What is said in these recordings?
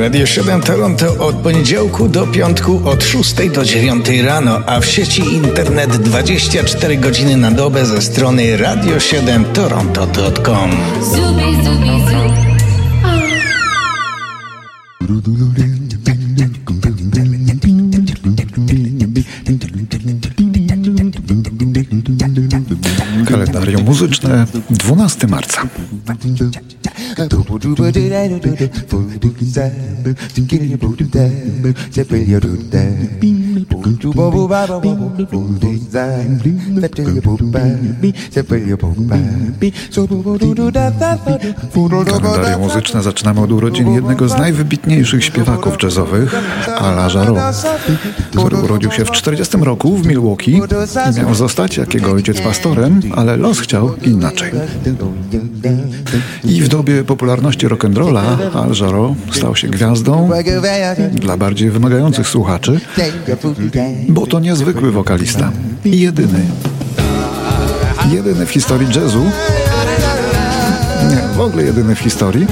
Radio 7 Toronto od poniedziałku do piątku od 6 do 9 rano, a w sieci internet 24 godziny na dobę ze strony radio7toronto.com. Zubi, zubi, zubi. Kalendarium muzyczne 12 marca. Bing. Kalendarium muzyczne zaczynamy od urodzin jednego z najwybitniejszych śpiewaków jazzowych, Ala Jarreau, który urodził się w 40 roku w Milwaukee i miał zostać, jak jego ojciec, pastorem, ale los chciał inaczej. I w dobie popularności rock'n'rolla Al Jarreau stał się gwiazdą dla bardziej wymagających słuchaczy, bo to niezwykły wokalista i jedyny. Jedyny w historii jazzu, nie, w ogóle jedyny w historii,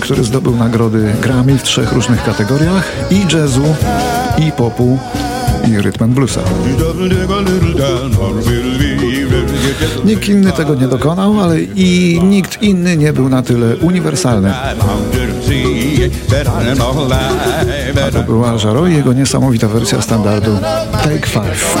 który zdobył nagrody Grammy w trzech różnych kategoriach i jazzu, i popu, i rytm bluesa. Nikt inny tego nie dokonał, ale i nikt inny nie był na tyle uniwersalny. A to była Żaro i jego niesamowita wersja standardu Take Five.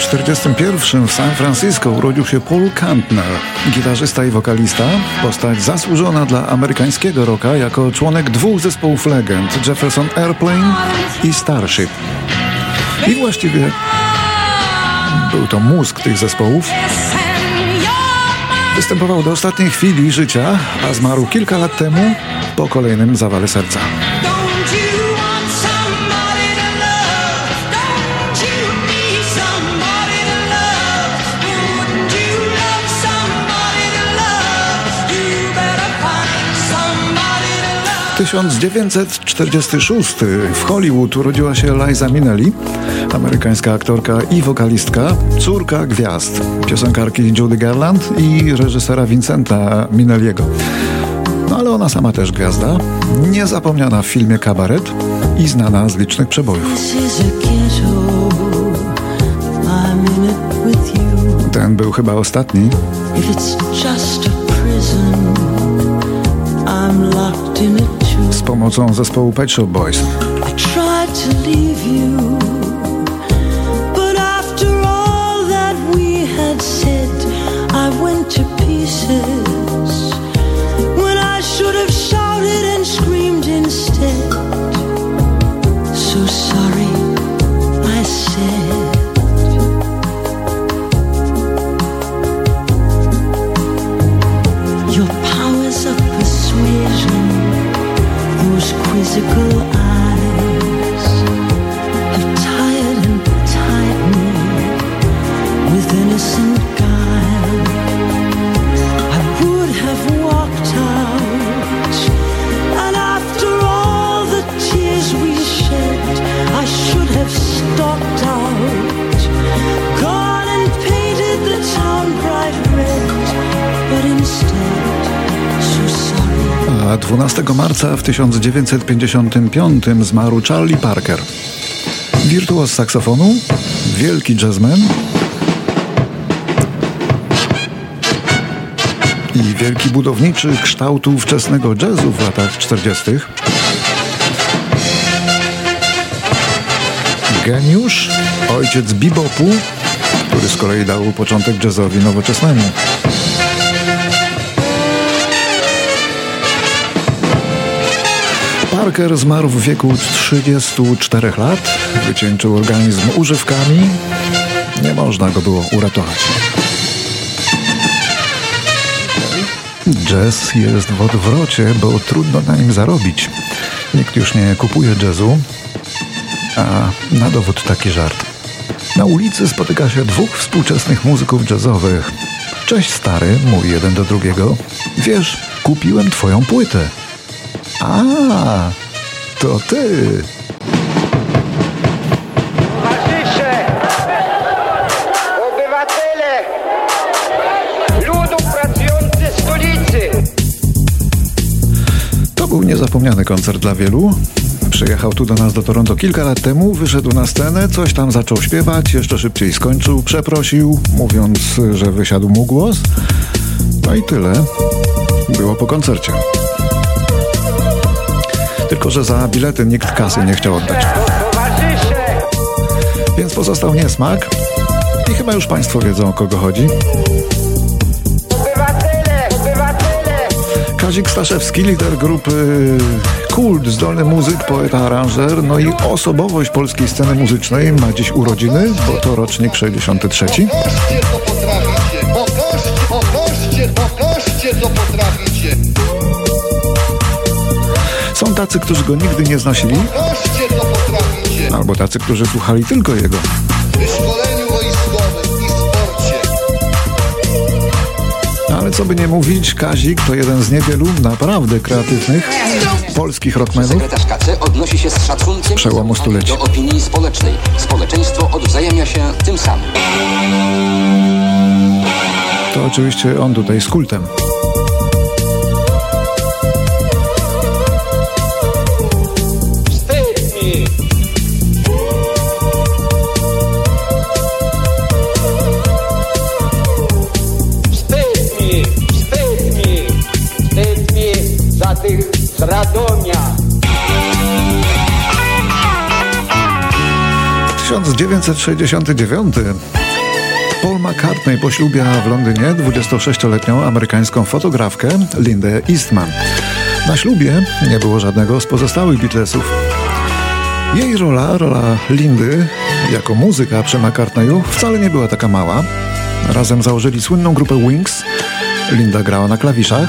1941 w San Francisco urodził się Paul Kantner, gitarzysta i wokalista, postać zasłużona dla amerykańskiego rocka jako członek dwóch zespołów legend Jefferson Airplane i Starship. I właściwie był to mózg tych zespołów. Występował do ostatniej chwili życia, a zmarł kilka lat temu po kolejnym zawale serca. 1946 w Hollywood urodziła się Liza Minnelli, amerykańska aktorka i wokalistka, córka gwiazd, piosenkarki Judy Garland i reżysera Vincenta Minnelliego. No ale ona sama też gwiazda, niezapomniana w filmie Kabaret i znana z licznych przebojów. Ten był chyba ostatni. Z pomocą zespołu Pet Shop Boys. 12 marca w 1955 zmarł Charlie Parker. Wirtuoz saksofonu, wielki jazzman i wielki budowniczy kształtu wczesnego jazzu w latach 40. Geniusz, ojciec bebopu, który z kolei dał początek jazzowi nowoczesnemu. Parker zmarł w wieku 34 lat, wycieńczył organizm używkami. Nie można go było uratować. Jazz jest w odwrocie, bo trudno na nim zarobić. Nikt już nie kupuje jazzu. A na dowód taki żart. Na ulicy spotyka się dwóch współczesnych muzyków jazzowych. Cześć stary, mówi jeden do drugiego. Wiesz, kupiłem twoją płytę. A, to ty. Obywatele! Ludu pracujący stolicy! To był niezapomniany koncert dla wielu. Przyjechał tu do nas do Toronto kilka lat temu, wyszedł na scenę, coś tam zaczął śpiewać, jeszcze szybciej skończył, przeprosił, mówiąc, że wysiadł mu głos. No i tyle. Było po koncercie. Tylko, że za bilety nikt kasy nie chciał oddać. Więc pozostał niesmak. I chyba już Państwo wiedzą o kogo chodzi. Kazik Staszewski, lider grupy Kult, zdolny muzyk, poeta, aranżer, no i osobowość polskiej sceny muzycznej ma dziś urodziny, bo to rocznik 63. Pokażcie, co potraficie. Pokażcie, pokażcie, pokażcie, co potraficie. Tacy, którzy go nigdy nie znosili, albo tacy, którzy słuchali tylko jego. Sporcie. Ale co by nie mówić, Kazik to jeden z niewielu naprawdę kreatywnych polskich rockmenów. Sekretarz KC odnosi się z szacunkiem Przełomu stuleci. do opinii społecznej. Społeczeństwo odwzajemnia się tym samym. To oczywiście on tutaj z kultem. 1969. Paul McCartney poślubia w Londynie 26-letnią amerykańską fotografkę Lindę Eastman. Na ślubie nie było żadnego z pozostałych Beatlesów. Jej rola, rola Lindy jako muzyka przy McCartneyu wcale nie była taka mała. Razem założyli słynną grupę Wings. Linda grała na klawiszach.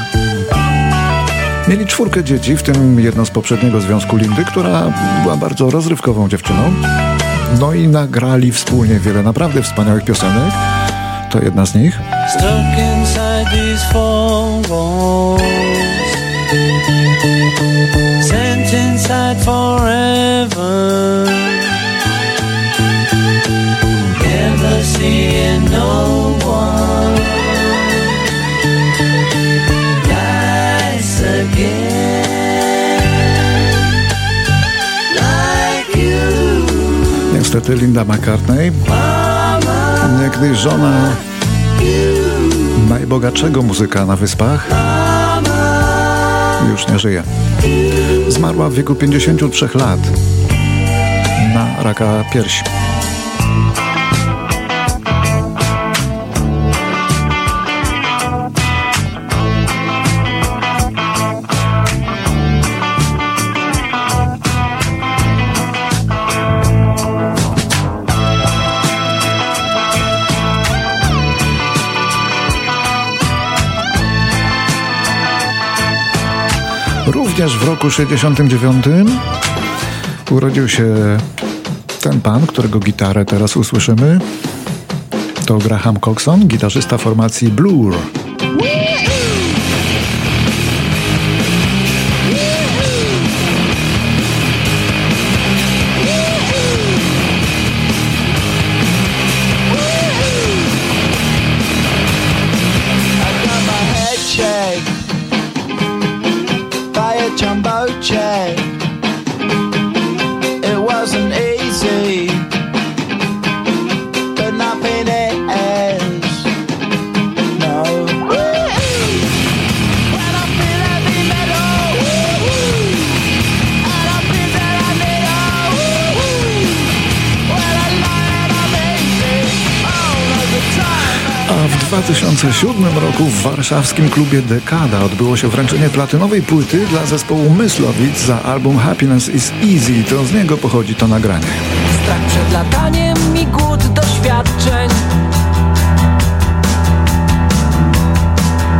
Mieli czwórkę dzieci, w tym jedno z poprzedniego związku Lindy, która była bardzo rozrywkową dziewczyną. No i nagrali wspólnie wiele naprawdę wspaniałych piosenek. To jedna z nich. Forever Linda McCartney, niegdyś żona najbogatszego muzyka na wyspach, już nie żyje. Zmarła w wieku 53 lat na raka piersi. Również w roku 69 urodził się ten pan, którego gitarę teraz usłyszymy. To Graham Coxon, gitarzysta formacji Blur. 2007 roku w warszawskim klubie Dekada odbyło się wręczenie platynowej płyty dla zespołu Myslowic za album Happiness is Easy. To z niego pochodzi to nagranie. Strach przed lataniem i głód doświadczeń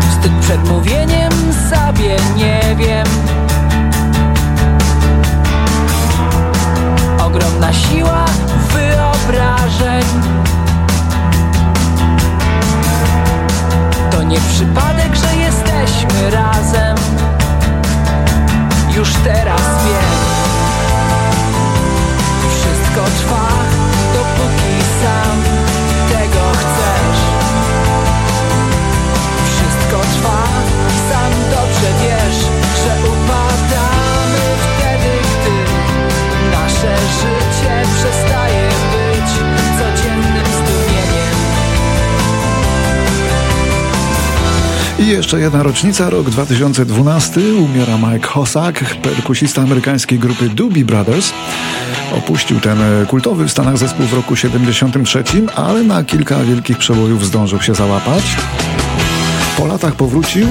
Wstyd przed mówieniem sobie nie wiem ogromna siła wyobrażeń. Nie przypadek, że jesteśmy razem. I jeszcze jedna rocznica, rok 2012. Umiera Mike Hossack, perkusista amerykańskiej grupy Doobie Brothers. Opuścił ten e, kultowy w Stanach zespół w roku 73, ale na kilka wielkich przebojów zdążył się załapać. Po latach powrócił,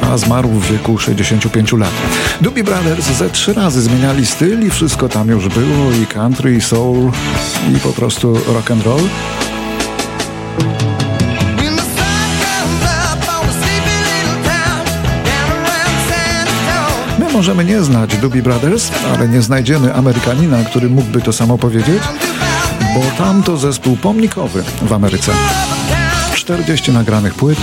a zmarł w wieku 65 lat. Doobie Brothers ze trzy razy zmieniali styl i wszystko tam już było, i country, i soul, i po prostu rock and roll. Możemy nie znać Doobie Brothers, ale nie znajdziemy Amerykanina, który mógłby to samo powiedzieć, bo tam to zespół pomnikowy w Ameryce. 40 nagranych płyt,